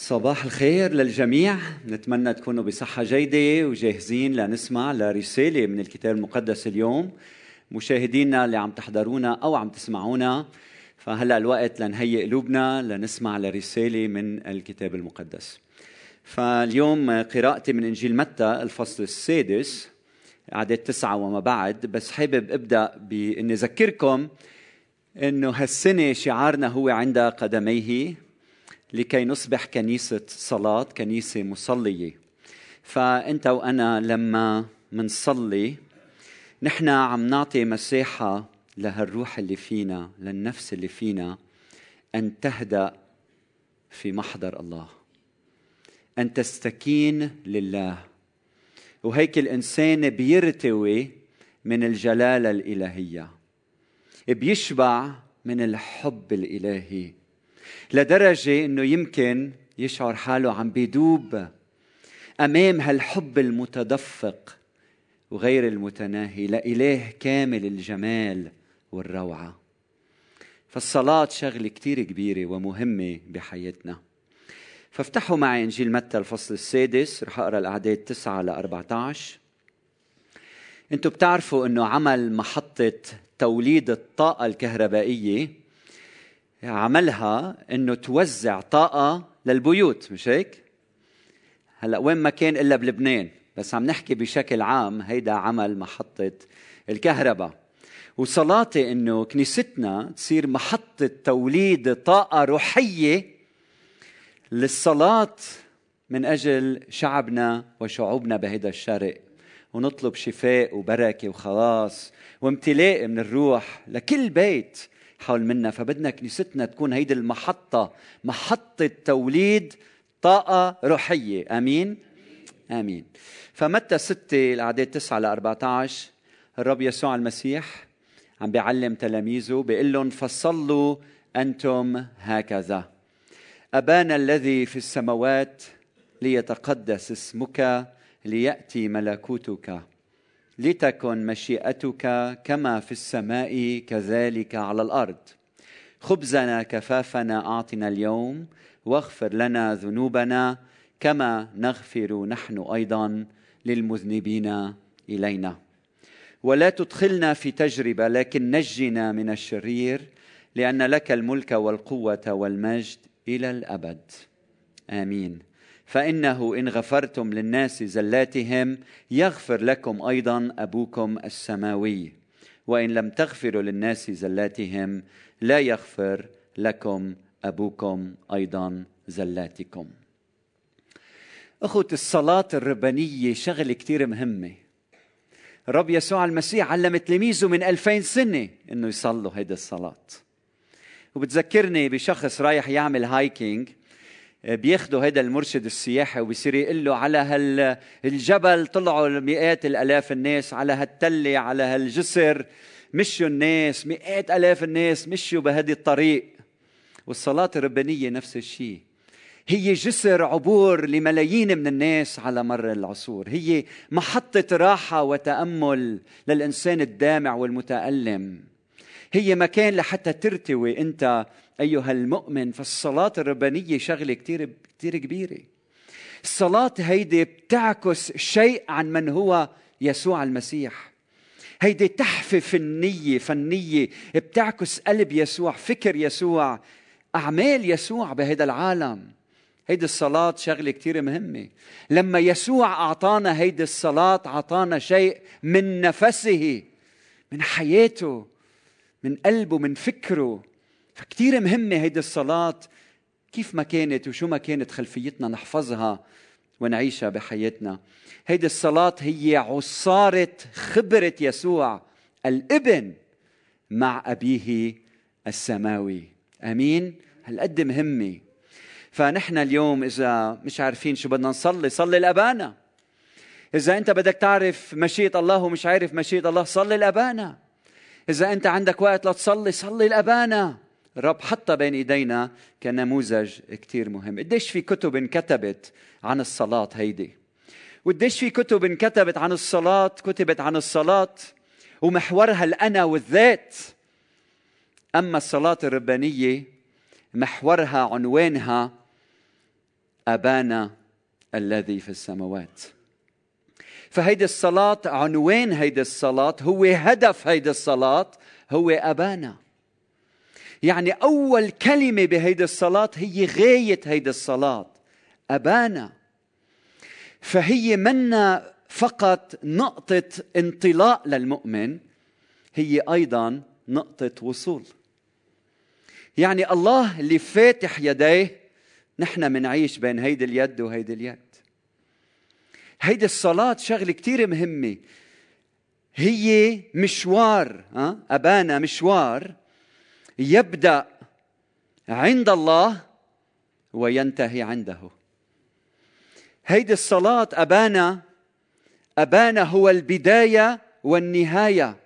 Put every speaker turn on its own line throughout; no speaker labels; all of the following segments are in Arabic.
صباح الخير للجميع. نتمنى تكونوا بصحة جيدة وجاهزين لنسمع لرسالة من الكتاب المقدس اليوم. مشاهدينا اللي عم تحضرونا أو عم تسمعونا فهلأ الوقت لنهيئ قلوبنا لنسمع لرسالة من الكتاب المقدس. فاليوم قراءتي من إنجيل متى الفصل السادس عدد تسعة وما بعد. بس حابب أبدأ بإني أذكركم إنه هالسنة شعارنا هو عند قدميه. لكي نصبح كنيسة صلاة كنيسة مصلية. فأنت وأنا لما منصلي نحن عم نعطي مساحة لهالروح اللي فينا للنفس اللي فينا أن تهدأ في محضر الله أن تستكين لله. وهيك الإنسان بيرتوي من الجلالة الإلهية بيشبع من الحب الإلهي. لدرجة أنه يمكن يشعر حاله عم بيدوب أمام هالحب المتدفق وغير المتناهي لإله كامل الجمال والروعة. فالصلاة شغلة كتير كبيرة ومهمة بحياتنا. فافتحوا معي إنجيل متى الفصل السادس رح أقرأ الأعداد 9 ل 14 أنتوا بتعرفوا أنه عمل محطة توليد الطاقة الكهربائية عملها إنه توزع طاقة للبيوت مش هيك؟ هلأ وين ما كان إلا بلبنان بس عم نحكي بشكل عام هيدا عمل محطة الكهرباء وصلاتي إنه كنيستنا تصير محطة توليد طاقة روحية للصلاة من أجل شعبنا وشعوبنا بهذا الشرق ونطلب شفاء وبركة وخلاص وامتلاء من الروح لكل بيت حول منا فبدنا كنيستنا تكون هيدي المحطة محطة توليد طاقة روحية. أمين؟ آمين. فمتى ستة الأعداد تسعة ل 14 الرب يسوع المسيح عم بيعلم تلاميذه بيقول لهم فصلوا أنتم هكذا. أبانا الذي في السماوات ليتقدس اسمك ليأتي ملكوتك. لتكن مشيئتك كما في السماء كذلك على الأرض. خبزنا كفافنا أعطنا اليوم واغفر لنا ذنوبنا كما نغفر نحن أيضا للمذنبين إلينا. ولا تدخلنا في تجربة لكن نجنا من الشرير لأن لك الملك والقوة والمجد إلى الأبد. آمين. فإنه إن غفرتم للناس زلاتهم يغفر لكم أيضا أبوكم السماوي. وإن لم تغفروا للناس زلاتهم لا يغفر لكم أبوكم أيضا زلاتكم. اخوة الصلاة الربانية شغلة كتير مهمة. الرب يسوع المسيح علم تلاميذه من ألفين سنة إنه يصلوا هيدي الصلاة. وبتذكرني بشخص رايح يعمل هايكينج بياخذوا هذا المرشد السياحي وبصير يقول له على هالجبل طلعوا مئات الآلاف الناس على هالتلة على هالجسر. مشوا الناس مئات آلاف الناس مشوا بهذه الطريق. والصلاة الربانية نفس الشيء. هي جسر عبور لملايين من الناس على مر العصور. هي محطة راحة وتأمل للإنسان الدامع والمتألم. هي مكان لحتى ترتوي أنت أيها المؤمن فالصلاة الربانية شغلة كثير كثير كبيرة. الصلاة هيدي بتعكس شيء عن من هو يسوع المسيح. هيدي تحفة فنية فنية بتعكس قلب يسوع فكر يسوع أعمال يسوع بهذا العالم. هيدي الصلاة شغلة كتير مهمة. لما يسوع أعطانا هيدي الصلاة أعطانا شيء من نفسه من حياته من قلبه من فكره. فكتير مهمة هيدي الصلاة. كيف ما كانت وشو ما كانت خلفيتنا نحفظها ونعيشها بحياتنا. هيدي الصلاة هي عصارة خبرة يسوع الإبن مع أبيه السماوي. أمين؟ هالقد مهمة. فنحن اليوم إذا مش عارفين شو بدنا نصلي صلي لأبانا إذا أنت بدك تعرف مشيئة الله ومش عارف مشيئة الله صلي لأبانا إذا أنت عندك وقت لتصلي صلي لأبانا. الرب حطها بين إيدينا كنموذج كثير مهم. قديش في كتب انكتبت عن الصلاة هيدي؟ وقديش في كتب انكتبت عن الصلاة كتبت عن الصلاة ومحورها الأنا والذات. أما الصلاة الربانية محورها عنوانها أبانا الذي في السماوات. فهيدي الصلاة عنوان هيدي الصلاة؟ هو هدف هيدي الصلاة هو أبانا. يعني أول كلمة بهيدي الصلاة هي غاية هيدي الصلاة أبانا. فهي منا فقط نقطة انطلاق للمؤمن هي أيضا نقطة وصول. يعني الله اللي فاتح يديه نحن منعيش بين هيدي اليد وهيدي اليد. هيدي الصلاة شغلة كتير مهمة. هي مشوار أبانا مشوار يبدأ عند الله وينتهي عنده. هيدي الصلاة أبانا أبانا هو البداية والنهاية.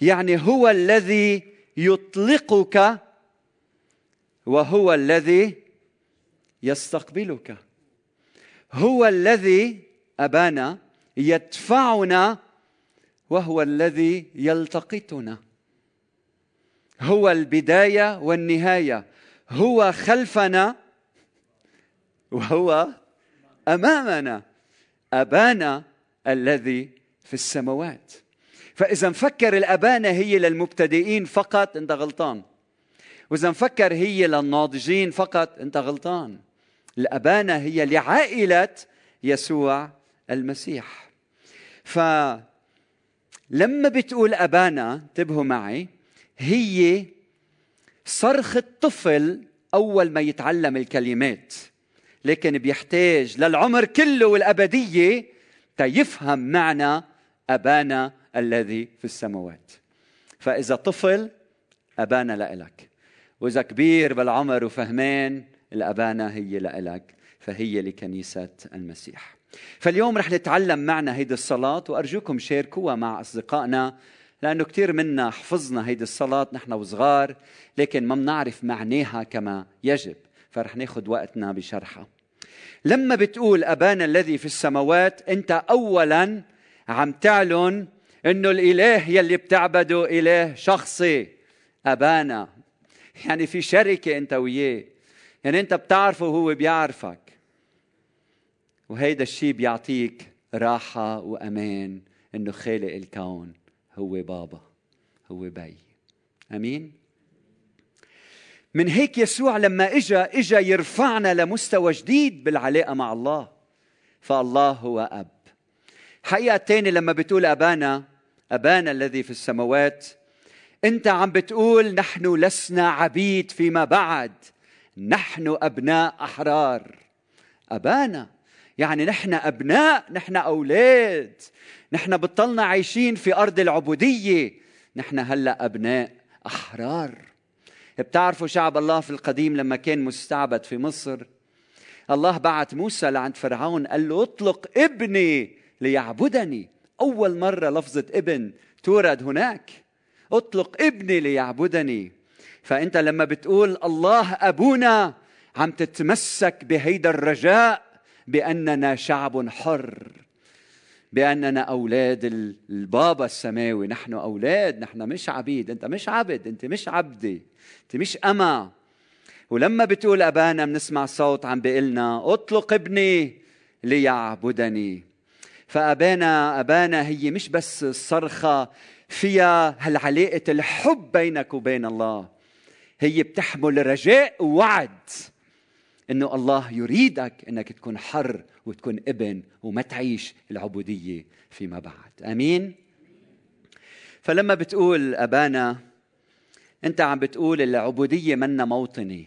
يعني هو الذي يطلقك وهو الذي يستقبلك. هو الذي أبانا يدفعنا وهو الذي يلتقطنا. هو البداية والنهاية. هو خلفنا وهو أمامنا. أبانا الذي في السماوات. فإذا مفكر الأبانة هي للمبتدئين فقط أنت غلطان. وإذا مفكر هي للناضجين فقط أنت غلطان. الأبانة هي لعائلة يسوع المسيح. فلما بتقول أبانا انتبهوا معي هي صرخ الطفل أول ما يتعلم الكلمات لكن بيحتاج للعمر كله والأبدية تيفهم معنى أبانا الذي في السماوات. فإذا طفل أبانا لإلك. وإذا كبير بالعمر وفهمان الأبانة هي لإلك فهي لكنيسة المسيح. فاليوم رح نتعلم معنا هيدي الصلاة وأرجوكم شاركوها مع أصدقائنا لأنه كثير منا حفظنا هيدي الصلاة نحن وصغار لكن ما بنعرف معناها كما يجب فرح ناخذ وقتنا بشرحها. لما بتقول أبانا الذي في السماوات أنت أولا عم تعلن إنه الإله يلي بتعبده إله شخصي أبانا. يعني في شركة أنت وياه. يعني انت بتعرفه وهو بيعرفك. وهيدا الشيء بيعطيك راحة وأمان إنه خالق الكون هو بابا هو بي. أمين؟ من هيك يسوع لما إجا إجا يرفعنا لمستوى جديد بالعلاقة مع الله. فالله هو أب. حقيقة الثاني لما بتقول أبانا أبانا الذي في السماوات أنت عم بتقول نحن لسنا عبيد فيما بعد. نحن أبناء أحرار. أبانا. يعني نحن أبناء نحن أولاد. نحن بطلنا عايشين في أرض العبودية. نحن هلأ أبناء أحرار. بتعرفوا شعب الله في القديم لما كان مستعبد في مصر؟ الله بعت موسى لعند فرعون قال له اطلق ابني ليعبدني. أول مرة لفظة ابن تورد هناك. اطلق ابني ليعبدني. فأنت لما بتقول الله أبونا عم تتمسك بهيدا الرجاء بأننا شعب حر بأننا أولاد البابا السماوي. نحن أولاد نحن مش عبيد. أنت مش عبد أنت مش عبدي أنت مش أما. ولما بتقول أبانا بنسمع صوت عم بيقلنا اطلق ابني ليعبدني. فأبانا أبانا هي مش بس صرخة فيها هالعلاقة الحب بينك وبين الله. هي بتحمل رجاء ووعد إنه الله يريدك إنك تكون حر وتكون ابن وما تعيش العبودية فيما بعد. آمين؟ فلما بتقول أبانا أنت عم بتقول العبودية منا موطني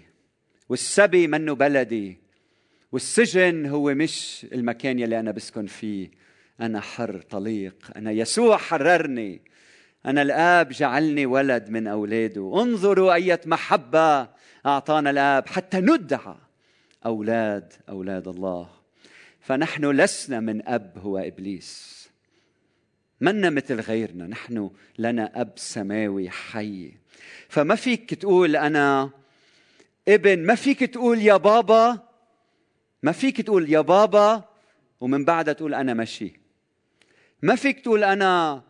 والسبي منه بلدي والسجن هو مش المكان يلي أنا بسكن فيه. أنا حر طليق أنا يسوع حررني. أنا الآب جعلني ولد من أولاده. انظروا أية محبة أعطانا الآب حتى ندعى أولاد أولاد الله. فنحن لسنا من أب هو إبليس. منا مثل غيرنا. نحن لنا أب سماوي حي. فما فيك تقول أنا ابن. ما فيك تقول يا بابا. ما فيك تقول يا بابا. ومن بعدها تقول أنا ماشي ما فيك تقول أنا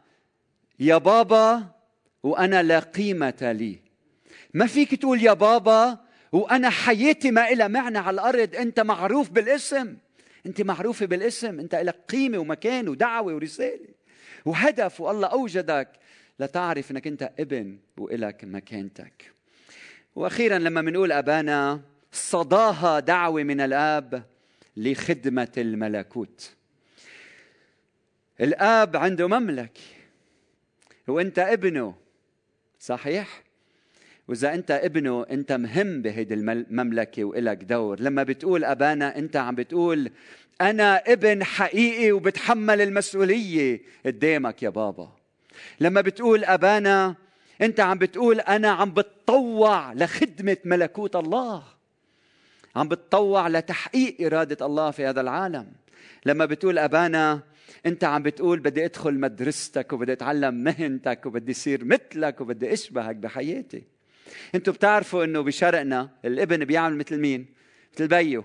يا بابا وأنا لا قيمة لي. ما فيك تقول يا بابا وأنا حياتي ما إلها معنى على الأرض. أنت معروف بالاسم. أنت معروفه بالاسم. أنت لك قيمة ومكان ودعوة ورسالة. وهدف والله أوجدك. لتعرف إنك أنت ابن وإلك مكانتك. وأخيرا لما بنقول أبانا صداها دعوة من الآب لخدمة الملكوت. الآب عنده مملكة. وانت ابنه صحيح؟ وإذا أنت ابنه أنت مهم بهيدي المملكة وإلك دور. لما بتقول أبانا أنت عم بتقول أنا ابن حقيقي وبتحمل المسؤولية قدامك يا بابا. لما بتقول أبانا أنت عم بتقول أنا عم بتطوع لخدمة ملكوت الله. عم بتطوع لتحقيق إرادة الله في هذا العالم. لما بتقول أبانا انت عم بتقول بدي ادخل مدرستك وبدي اتعلم مهنتك وبدي اصير مثلك وبدي اشبهك بحياتي. أنتم بتعرفوا انه بشرقنا الابن بيعمل مثل مين؟ مثل بيو.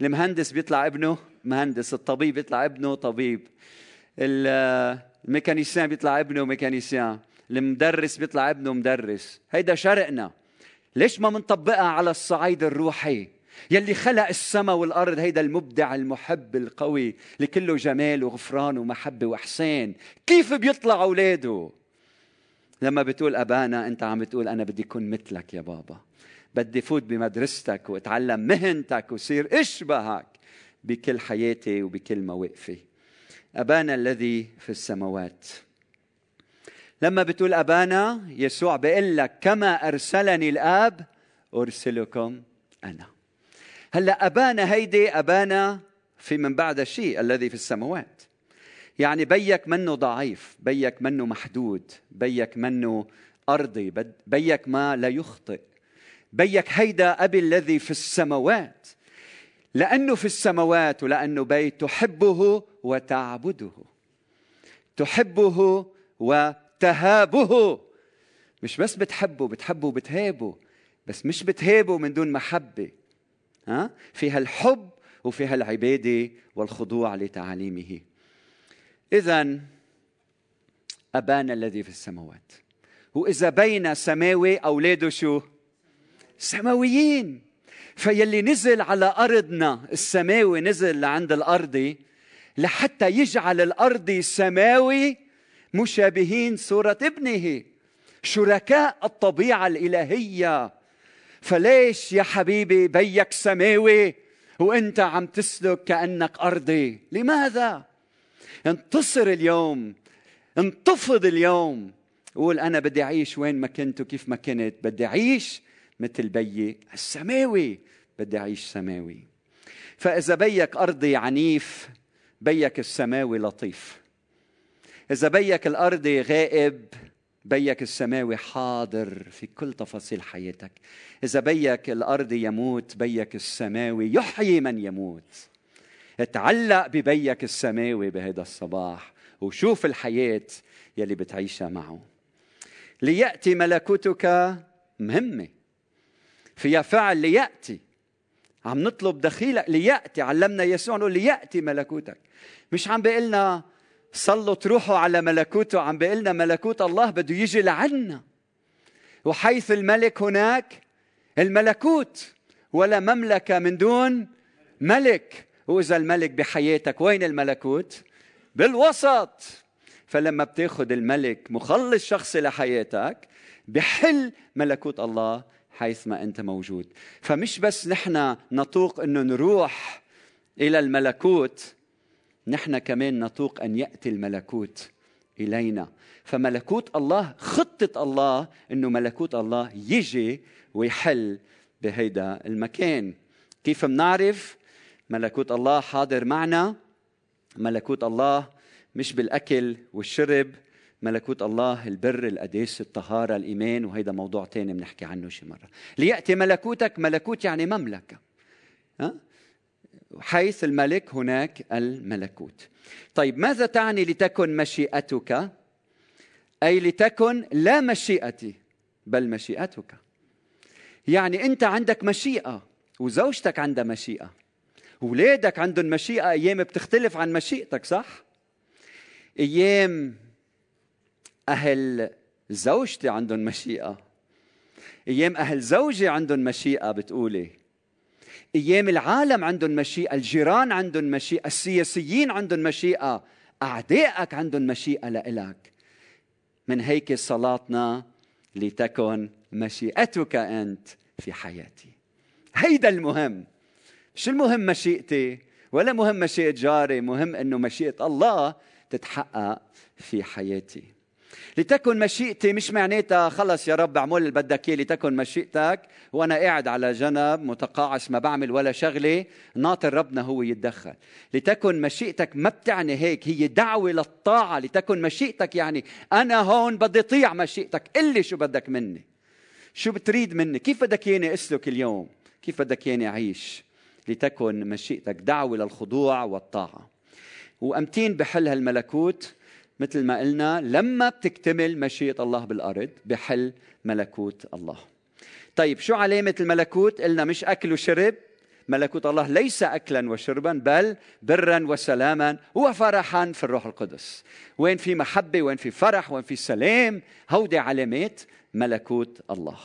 المهندس بيطلع ابنه مهندس الطبيب بيطلع ابنه طبيب. الميكانيسيان بيطلع ابنه ميكانيسيان. المدرس بيطلع ابنه مدرس. هيدا شرقنا. ليش ما منطبقها على الصعيد الروحي؟ يلي خلق السماء والأرض هيدا المبدع المحب القوي لكله جمال وغفران ومحبة وإحسان. كيف بيطلع أولاده؟ لما بتقول أبانا أنت عم بتقول أنا بدي أكون مثلك يا بابا. بدي فوت بمدرستك وأتعلم مهنتك وصير إشبهك بكل حياتي وبكل مواقفي. أبانا الذي في السماوات. لما بتقول أبانا يسوع بيقول لك كما أرسلني الآب أرسلكم أنا. هلا أبانا هيدي أبانا في من بعد الشيء الذي في السماوات. يعني بيك منه ضعيف بيك منه محدود بيك منه أرضي بيك ما لا يخطئ. بيك هيدا أبي الذي في السماوات. لأنه في السماوات ولأنه بيت تحبه وتعبده. تحبه وتهابه. مش بس بتحبه بتحبه وبتهابه بس مش بتهابه من دون محبة. ها؟ فيها الحب وفيها العبادة والخضوع لتعاليمه. اذا أبانا الذي في السماوات. وإذا بين سماوي أولاده شو؟ سماويين. فيلي نزل على أرضنا السماوي نزل لعند الارضي لحتى يجعل الارضي سماوي مشابهين صورة ابنه شركاء الطبيعة الإلهية. فليش يا حبيبي بيك سماوي وانت عم تسلك كأنك أرضي؟ لماذا؟ انتصر اليوم انتفض اليوم. قول أنا بدي أعيش وين ما كنت وكيف ما كنت. بدي أعيش مثل بيي السماوي. بدي أعيش سماوي. فإذا بيك أرضي عنيف بيك السماوي لطيف. إذا بيك الارضي غائب بيك السماوي حاضر في كل تفاصيل حياتك. إذا بيك الارضي يموت بيك السماوي يحيي من يموت. اتعلق ببيك السماوي بهذا الصباح وشوف الحياة يلي بتعيشها معه. ليأتي ملكوتك مهمة. فيها فعل ليأتي. عم نطلب دخيلك ليأتي. علمنا يسوع نقول ليأتي ملكوتك. مش عم بيقلنا صلوا تروحوا على ملكوته عم بيقلنا ملكوت الله بده يجي لعنا. وحيث الملك هناك الملكوت ولا مملكة من دون ملك. وإذا الملك بحياتك وين الملكوت؟ بالوسط. فلما بتاخذ الملك مخلص شخصي لحياتك بحل ملكوت الله حيث ما أنت موجود. فمش بس نحن نطوق إنه نروح إلى الملكوت نحن كمان نطوق أن يأتي الملكوت إلينا. فملكوت الله خطة الله إنه ملكوت الله يجي ويحل بهيدا المكان. كيف منعرف؟ ملكوت الله حاضر معنا. ملكوت الله مش بالأكل والشرب. ملكوت الله البر القداس الطهارة الإيمان. وهيدا موضوع تاني بنحكي عنه شي مرة. ليأتي ملكوتك ملكوت يعني مملكة. ها؟ حيث الملك هناك الملكوت. طيب ماذا تعني لتكن مشيئتك؟ أي لتكن لا مشيئتي بل مشيئتك. يعني أنت عندك مشيئة وزوجتك عندها مشيئة اولادك عندهم مشيئة. أيام بتختلف عن مشيئتك صح؟ أيام أهل زوجتي عندهم مشيئة. أيام أهل زوجي عندهم مشيئة بتقولي. أيام العالم عندهم مشيئة الجيران عندهم مشيئة السياسيين عندهم مشيئة أعدائك عندهم مشيئة لإلك. من هيك صلاتنا لتكن مشيئتك أنت في حياتي. هيدا المهم. مش المهم مشيئتي؟ ولا مهم مشيئة جاري مهم أنه مشيئة الله تتحقق في حياتي. لتكن مشيئتي مش معناتها خلص يا رب اعمل اللي بدك إياه لتكن مشيئتك وأنا قاعد على جنب متقاعس ما بعمل ولا شغلة ناطر ربنا هو يتدخل. لتكن مشيئتك ما بتعني هيك هي دعوة للطاعة. لتكن مشيئتك يعني أنا هون بدي أطيع مشيئتك. قل شو بدك مني. شو بتريد مني؟ كيف بدك ياني أسلك اليوم؟ كيف بدك ياني أعيش؟ لتكن مشيئتك دعوة للخضوع والطاعة. وأمتين بحل هالملكوت. مثل ما قلنا لما بتكتمل مشيئة الله بالأرض بحل ملكوت الله. طيب شو علامة الملكوت قلنا مش أكل وشرب. ملكوت الله ليس أكلا وشربا بل برا وسلاما وفرحا في الروح القدس. وين في محبة وين في فرح وين في سلام هودي علامات ملكوت الله.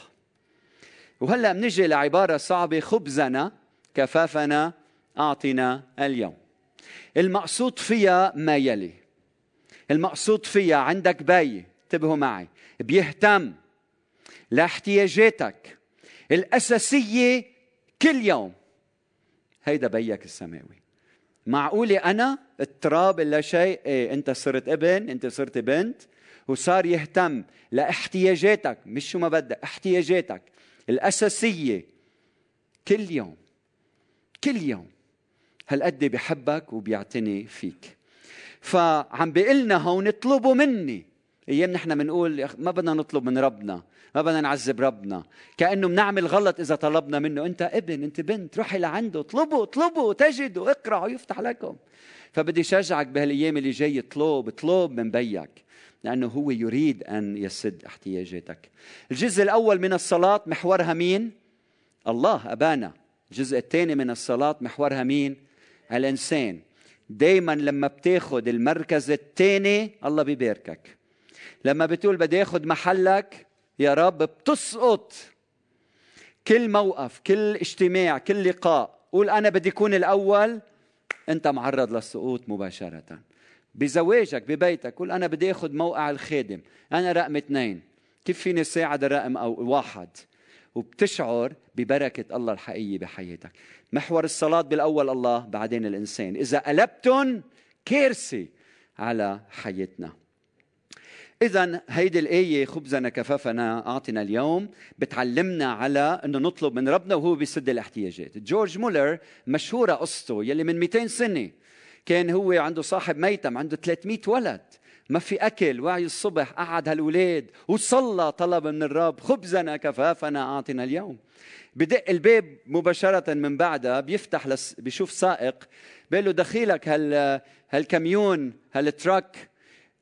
وهلأ بنجي لعبارة صعبة خبزنا كفافنا أعطنا اليوم. المقصود فيها ما يلي. المقصود فيها عندك بي انتبهوا معي. بيهتم. لاحتياجاتك الأساسية كل يوم. هيدا بيك السماوي. معقولة أنا التراب إلا شيء؟ إيه أنت صرت ابن أنت صرت بنت وصار يهتم. لاحتياجاتك مش شو ما بدك احتياجاتك. الأساسية كل يوم. كل يوم. هالقد بحبك وبيعتني فيك. فعم بيقول لنا هون اطلبوا مني. أيام نحن بنقول ما بدنا نطلب من ربنا ما بدنا نعذب ربنا. كأنه بنعمل غلط إذا طلبنا منه. أنت ابن أنت بنت روحي لعنده اطلبوا اطلبوا تجدوا اقرعوا يفتح لكم. فبدي شجعك بهالأيام اللي جاي اطلب اطلب من بيك لأنه هو يريد أن يسد احتياجاتك. الجزء الأول من الصلاة محورها مين؟ الله أبانا. الجزء الثاني من الصلاة محورها مين؟ الإنسان. دايما لما بتاخد المركز الثاني الله بيباركك. لما بتقول بدي اخذ محلك يا رب بتسقط. كل موقف كل اجتماع كل لقاء قول أنا بدي أكون الأول أنت معرض للسقوط مباشرة. بزواجك ببيتك قول أنا بدي اخذ موقع الخادم. أنا رقم اثنين. كيف فيني ساعد الرقم أو واحد؟ وبتشعر ببركة الله الحقيقية بحياتك. محور الصلاة بالأول الله بعدين الإنسان. إذا قلبتن كارثة على حياتنا. إذا هيدي الآية خبزنا كفافنا أعطنا اليوم بتعلمنا على أنه نطلب من ربنا وهو بيسد الاحتياجات. جورج مولر مشهورة قصته يلي من 200 سنة كان هو عنده صاحب ميتم عنده 300 ولد. ما في أكل وعي الصبح قعد هالولاد وصلى طلب من الرب خبزنا كفافنا أعطنا اليوم. بدق الباب مباشرة من بعدها بيفتح لس بيشوف سائق بيقول له دخيلك هال هالكميون هالتراك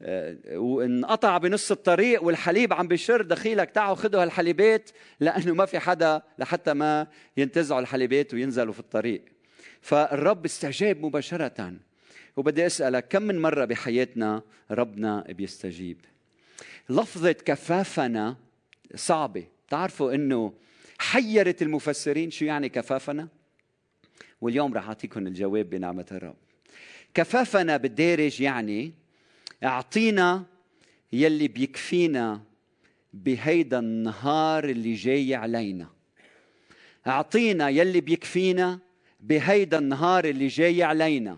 آه، وانقطع بنص الطريق والحليب عم بشر دخيلك تعوا خذوا هالحليبات. لأنه ما في حدا لحتى ما ينتزعوا الحليبات وينزلوا في الطريق. فالرب استجاب مباشرة. وبدي أسألك كم من مرة بحياتنا ربنا بيستجيب؟ لفظة كفافنا صعبة. تعرفوا إنه حيرت المفسرين شو يعني كفافنا؟ واليوم رح اعطيكم الجواب بنعمة الرب. كفافنا بالدارج يعني أعطينا يلي بيكفينا بهيدا النهار اللي جاي علينا. أعطينا يلي بيكفينا بهيدا النهار اللي جاي علينا.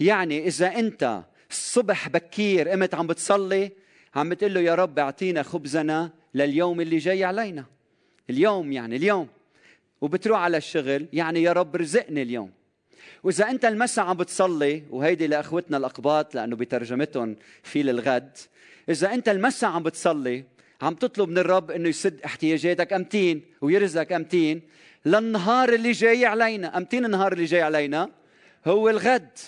يعني إذا أنت الصبح بكير قمت عم بتصلي عم بتقول له يا رب أعطينا خبزنا لليوم اللي جاي علينا. اليوم يعني اليوم. وبتروح على الشغل يعني يا رب رزقني اليوم. وإذا أنت المساء عم بتصلي وهيدي لأخوتنا الأقباط لأنه بترجمتهم في للغد إذا أنت المساء عم بتصلي عم تطلب من الرب إنه يسد احتياجاتك أمتين ويرزقك أمتين للنهار اللي جاي علينا. أمتين النهار اللي جاي علينا هو الغد.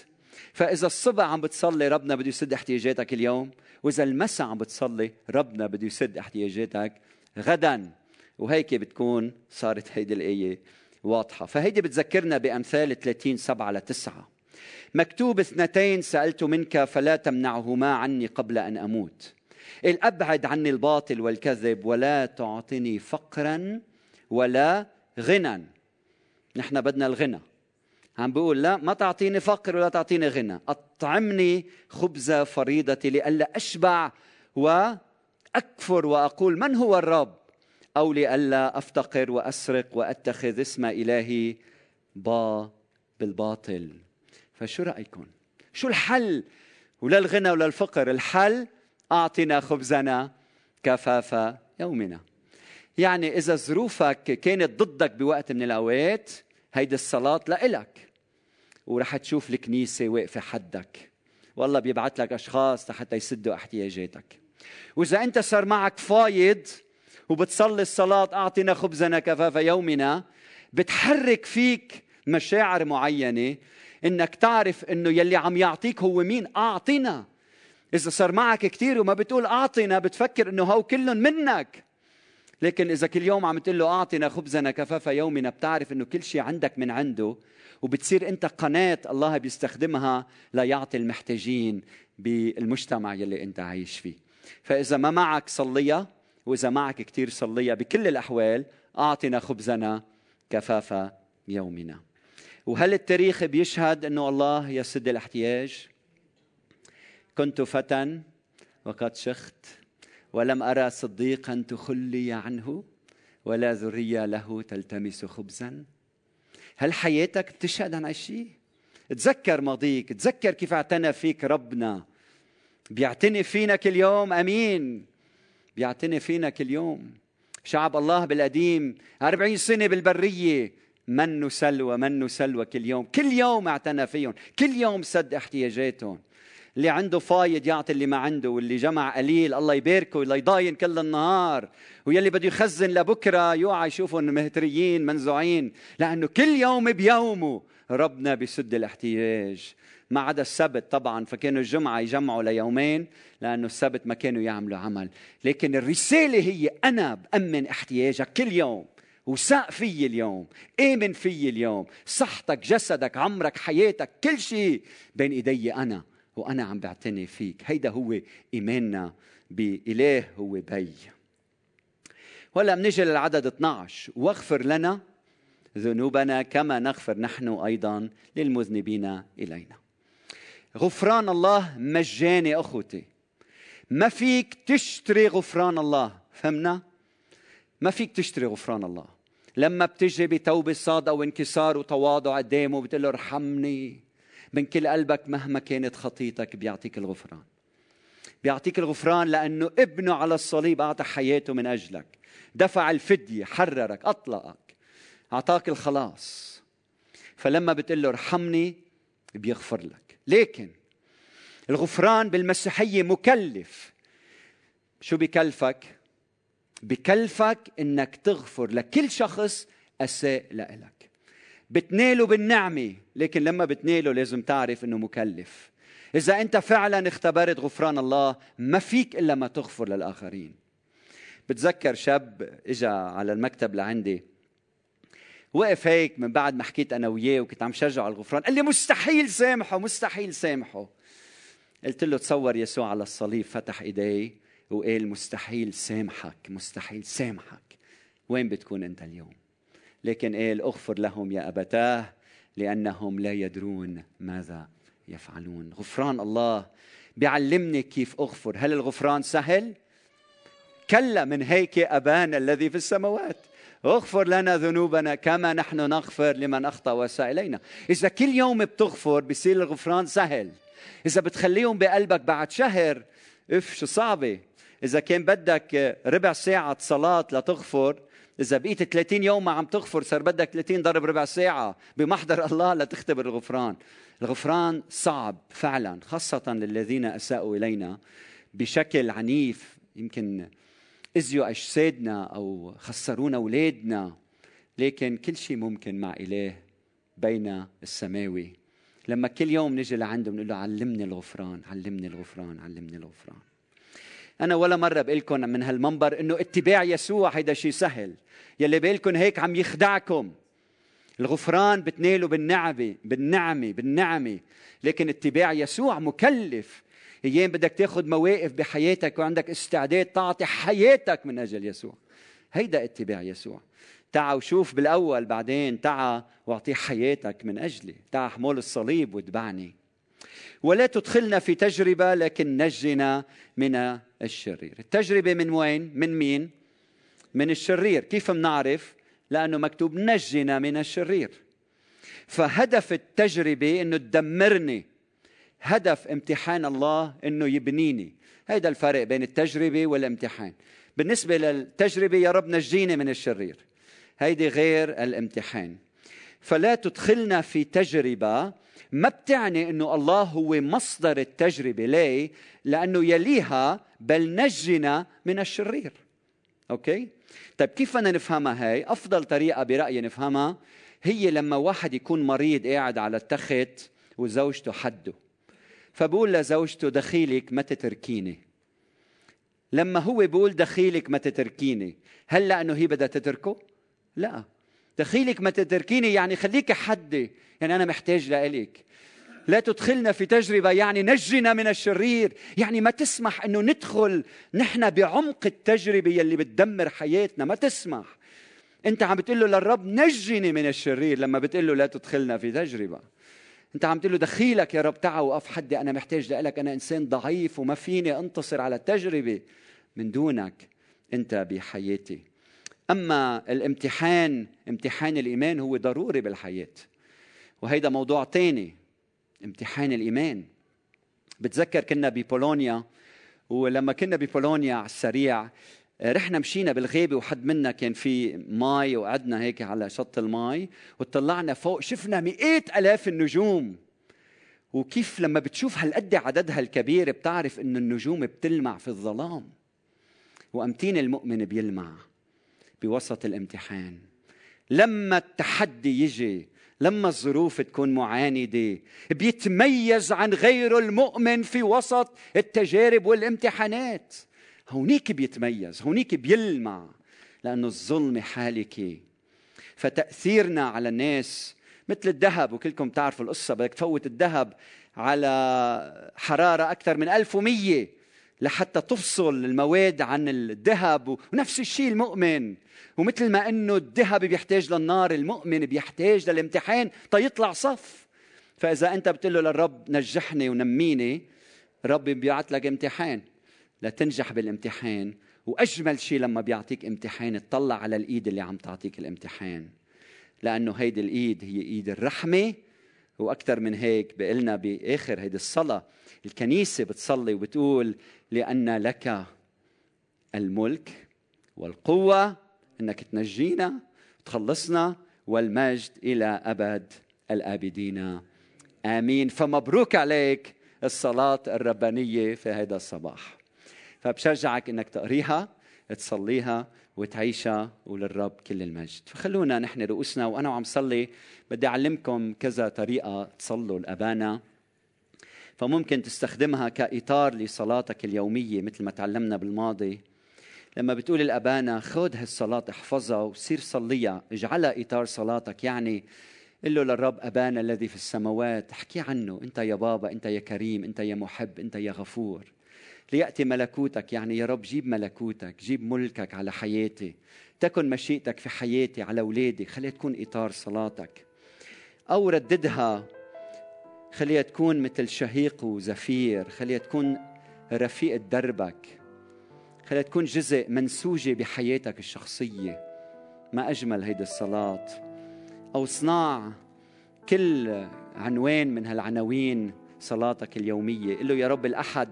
فإذا الصبح عم بتصلي ربنا بده يسد احتياجاتك اليوم وإذا المساء عم بتصلي ربنا بده يسد احتياجاتك غدا. وهيك بتكون صارت هيدي الآية واضحة. فهيدي بتذكرنا بأمثال 30 7 ل 9 مكتوب اثنتين سألت منك فلا تمنعهما عني قبل أن أموت. الأبعد عني الباطل والكذب ولا تعطني فقرا ولا غنى نحن بدنا الغنى. عم بيقول لا ما تعطيني فقر ولا تعطيني غنى. أطعمني خبز فريضتي لئلا أشبع وأكفر وأقول من هو الرب؟ أو لئلا أفتقر وأسرق وأتخذ اسم إلهي با بالباطل. فشو رأيكم؟ شو الحل؟ ولا الغنى ولا الفقر الحل أعطنا خبزنا كفاف يومنا. يعني إذا ظروفك كانت ضدك بوقت من الأوقات هيدي الصلاة لإلك. ورح تشوف الكنيسة واقفة حدك. والله بيبعت لك أشخاص حتى يسدوا احتياجاتك. وإذا أنت صار معك فايض وبتصلي الصلاة أعطنا خبزنا كفاف يومنا بتحرك فيك مشاعر معينة إنك تعرف إنه يلي عم يعطيك هو مين؟ اعطنا إذا صار معك كثير وما بتقول اعطنا بتفكر إنه هو كلهم منك. لكن إذا كل يوم عم تقول له أعطنا خبزنا كفاف يومنا بتعرف إنه كل شيء عندك من عنده وبتصير أنت قناة الله بيستخدمها ليعطي المحتاجين بالمجتمع يلي أنت عايش فيه. فإذا ما معك صليها وإذا معك كثير صليها بكل الأحوال أعطنا خبزنا كفاف يومنا. وهل التاريخ بيشهد إنه الله يسد الاحتياج؟ كنت فتى وقد شخت. ولم أرى صديقا تخلي عنه ولا ذرية له تلتمس خبزا. هل حياتك بتشهد عن شيء تذكر ماضيك تذكر كيف اعتنى فيك ربنا. بيعتني فينا كل يوم أمين. بيعتني فينا كل يوم شعب الله بالقديم أربعين سنة بالبرية. من سلوى من سلوى كل يوم كل يوم اعتنى فيهم كل يوم سد احتياجاتهم. اللي عنده فايض يعطي اللي ما عنده واللي جمع قليل الله يباركه ولا يضاين كل النهار. واللي بده يخزن لبكرة يوعى يشوفهم مهتريين منزوعين. لأنه كل يوم بيومه ربنا بيسد الاحتياج. ما عدا السبت طبعا فكانوا الجمعة يجمعوا ليومين لأنه السبت ما كانوا يعملوا عمل. لكن الرسالة هي أنا بأمن احتياجك كل يوم وساق في اليوم آمن في اليوم. صحتك جسدك عمرك حياتك كل شيء بين إيدي أنا. وأنا عم بعتني فيك. هيدا هو إيماننا بإله هو بي. ولا منجي للعدد 12 واغفر لنا ذنوبنا كما نغفر نحن أيضا للمذنبين إلينا. غفران الله مجاني أخوتي. ما فيك تشتري غفران الله. فهمنا؟ ما فيك تشتري غفران الله. لما بتجي بتوبة صادقة وانكسار وتواضع قدامه بتقول له ارحمني. من كل قلبك مهما كانت خطيتك بيعطيك الغفران. بيعطيك الغفران لأنه ابنه على الصليب أعطى حياته من أجلك. دفع الفدية حررك أطلقك. أعطاك الخلاص. فلما بتقول له ارحمني بيغفر لك. لكن الغفران بالمسيحية مكلف. شو بكلفك؟ بكلفك إنك تغفر لكل شخص أساء لك بتناله بالنعمة لكن لما بتناله لازم تعرف إنه مكلف. إذا أنت فعلا اختبرت غفران الله ما فيك إلا ما تغفر للآخرين. بتذكر شاب إجا على المكتب لعندي وقف هيك من بعد ما حكيت أنا وياه وكنت عم شجعه على الغفران قال لي مستحيل سامحه مستحيل سامحه. قلت له تصور يسوع على الصليب فتح ايديه وقال مستحيل سامحك مستحيل سامحك. وين بتكون أنت اليوم؟ لكن قال اغفر لهم يا أبتاه لأنهم لا يدرون ماذا يفعلون. غفران الله بيعلمني كيف أغفر. هل الغفران سهل؟ كلا من هيك أبانا الذي في السماوات. اغفر لنا ذنوبنا كما نحن نغفر لمن أخطأ وأساء إلينا. إذا كل يوم بتغفر بصير الغفران سهل. إذا بتخليهم بقلبك بعد شهر إف شو صعبة. إذا كان بدك ربع ساعة صلاة لتغفر إذا بقيت 30 يوم ما عم تغفر صار بدك 30 ضرب ربع ساعة بمحضر الله لتختبر الغفران. الغفران صعب فعلا خاصة للذين أساءوا إلينا بشكل عنيف. يمكن أذيوا أجسادنا أو خسرونا أولادنا لكن كل شيء ممكن مع إله بين السماوي. لما كل يوم نجي لعنده بنقول له علمني الغفران علمني الغفران علمني الغفران. أنا ولا مرة بقول لكم من هالمنبر إنه اتباع يسوع هيدا شيء سهل. يلي بقول هيك عم يخدعكم. الغفران بتناله بالنعمة بالنعمة بالنعمة. لكن اتباع يسوع مكلف. أيام بدك تاخذ مواقف بحياتك وعندك استعداد تعطي حياتك من أجل يسوع. هيدا اتباع يسوع. تعا وشوف بالأول بعدين تعا واعطي حياتك من أجلي. تعا حمول الصليب واتبعني. ولا تدخلنا في تجربة لكن نجنا من الشرير. التجربة من وين؟ من مين؟ من الشرير. كيف بنعرف؟ لأنه مكتوب نجنا من الشرير. فهدف التجربة إنه تدمرني. هدف امتحان الله إنه يبنيني. هيدا الفرق بين التجربة والامتحان. بالنسبة للتجربة يا رب نجيني من الشرير. هيدي غير الامتحان. فلا تدخلنا في تجربة ما بتعني إنه الله هو مصدر التجربة ليه؟ لأنه يليها بل نجنا من الشرير. أوكي؟ طيب كيف بدنا نفهمها هاي؟ أفضل طريقة برأيي نفهمها هي لما واحد يكون مريض قاعد على التخت وزوجته حده. فبقول لزوجته دخيلك ما تتركيني لما هو بيقول دخيلك ما تتركيني هل لأنه هي بدها تتركه؟ لا. دخيلك ما تتركيني يعني خليك حدي. يعني أنا محتاج لإلك. لا تدخلنا في تجربة يعني نجنا من الشرير. يعني ما تسمح أنه ندخل نحن بعمق التجربة يلي بتدمر حياتنا. ما تسمح. أنت عم بتقول له للرب نجني من الشرير لما بتقول له لا تدخلنا في تجربة. أنت عم تقول له دخيلك يا رب تعا وقف حدي أنا محتاج لك أنا إنسان ضعيف وما فيني أنتصر على التجربة من دونك. أنت بحياتي. أما الامتحان امتحان الإيمان هو ضروري بالحياة. وهيدا موضوع تاني امتحان الإيمان. بتذكر كنا ببولونيا ولما كنا ببولونيا على السريع رحنا مشينا بالغابة وحد منا كان في ماي وقعدنا هيك على شط الماي وطلعنا فوق شفنا مئات آلاف النجوم. وكيف لما بتشوف هالقد عددها الكبير بتعرف إنه النجوم بتلمع في الظلام. وأمتين المؤمن بيلمع. بوسط الامتحان. لما التحدي يجي لما الظروف تكون معاندة بيتميز عن غيره المؤمن في وسط التجارب والامتحانات. هونيك بيتميز هونيك بيلمع لأنه الظلم حالكة فتأثيرنا على الناس مثل الذهب وكلكم تعرفوا القصة بدك تفوت الذهب على حرارة أكثر من 1100 لحتى تفصل المواد عن الذهب ونفس الشيء المؤمن. ومثل ما إنه الذهب بيحتاج للنار المؤمن بيحتاج للامتحان تيطلع صف. فإذا أنت بتقول له للرب نجحني ونميني الرب بيبعث لك امتحان. لتنجح بالامتحان. وأجمل شيء لما بيعطيك امتحان تطلع على الإيد اللي عم تعطيك الامتحان. لأنه هيدي الإيد هي إيد الرحمة وأكثر من هيك بقلنا بآخر هيدي الصلاة. الكنيسة بتصلي وبتقول لأن لك الملك والقوة إنك تنجينا تخلصنا والمجد إلى أبد الآبدين. آمين. فمبروك عليك الصلاة الربانية في هذا الصباح. فبشجعك إنك تقريها. تصليها وتعيشها وللرب كل المجد. فخلونا نحن رؤوسنا وأنا وعم صلي بدي أعلمكم كذا طريقة تصلوا الابانا فممكن تستخدمها كإطار لصلاتك اليومية مثل ما تعلمنا بالماضي. لما بتقول الابانا خذ هالصلاة احفظها وصير صليها. اجعلها إطار صلاتك يعني قل له للرب أبانا الذي في السماوات احكي عنه. أنت يا بابا أنت يا كريم أنت يا محب أنت يا غفور. ليأتي ملكوتك يعني يا رب جيب ملكوتك جيب ملكك على حياتي. تكن مشيئتك في حياتي على أولادي. خليها تكون إطار صلاتك. أو رددها. خليها تكون مثل شهيق وزفير. خليها تكون رفيقة دربك. خليها تكون جزء منسوجة بحياتك الشخصية. ما أجمل هيدي الصلاة. أو صناع كل عنوان من هالعناوين صلاتك اليومية. قل له يا رب الأحد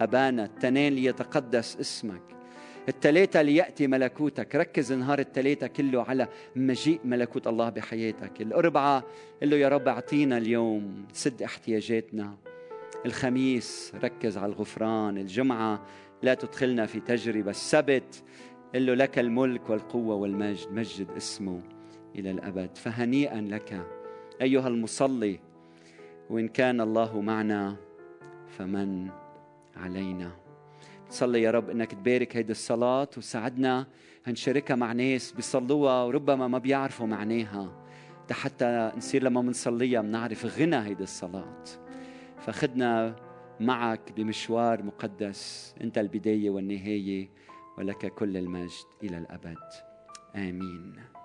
أبانا التنين ليتقدس اسمك. التلاتة ليأتي ملكوتك. ركز نهار التلاتة كله على مجيء ملكوت الله بحياتك. الأربعة قل له يا رب أعطينا اليوم سد احتياجاتنا. الخميس ركز على الغفران. الجمعة لا تدخلنا في تجربة. السبت قل له لك الملك والقوة والمجد مجد اسمه إلى الأبد. فهنيئا لك أيها المصلي وإن كان الله معنا فمن علينا. صلي يا رب إنك تبارك هيدي الصلاة وساعدنا هنشاركها مع ناس بيصلوها وربما ما بيعرفوا معناها. حتى نصير لما بنصليها بنعرف غنى هيدي الصلاة. فخدنا معك بمشوار مقدس أنت البداية والنهاية ولك كل المجد إلى الأبد. آمين.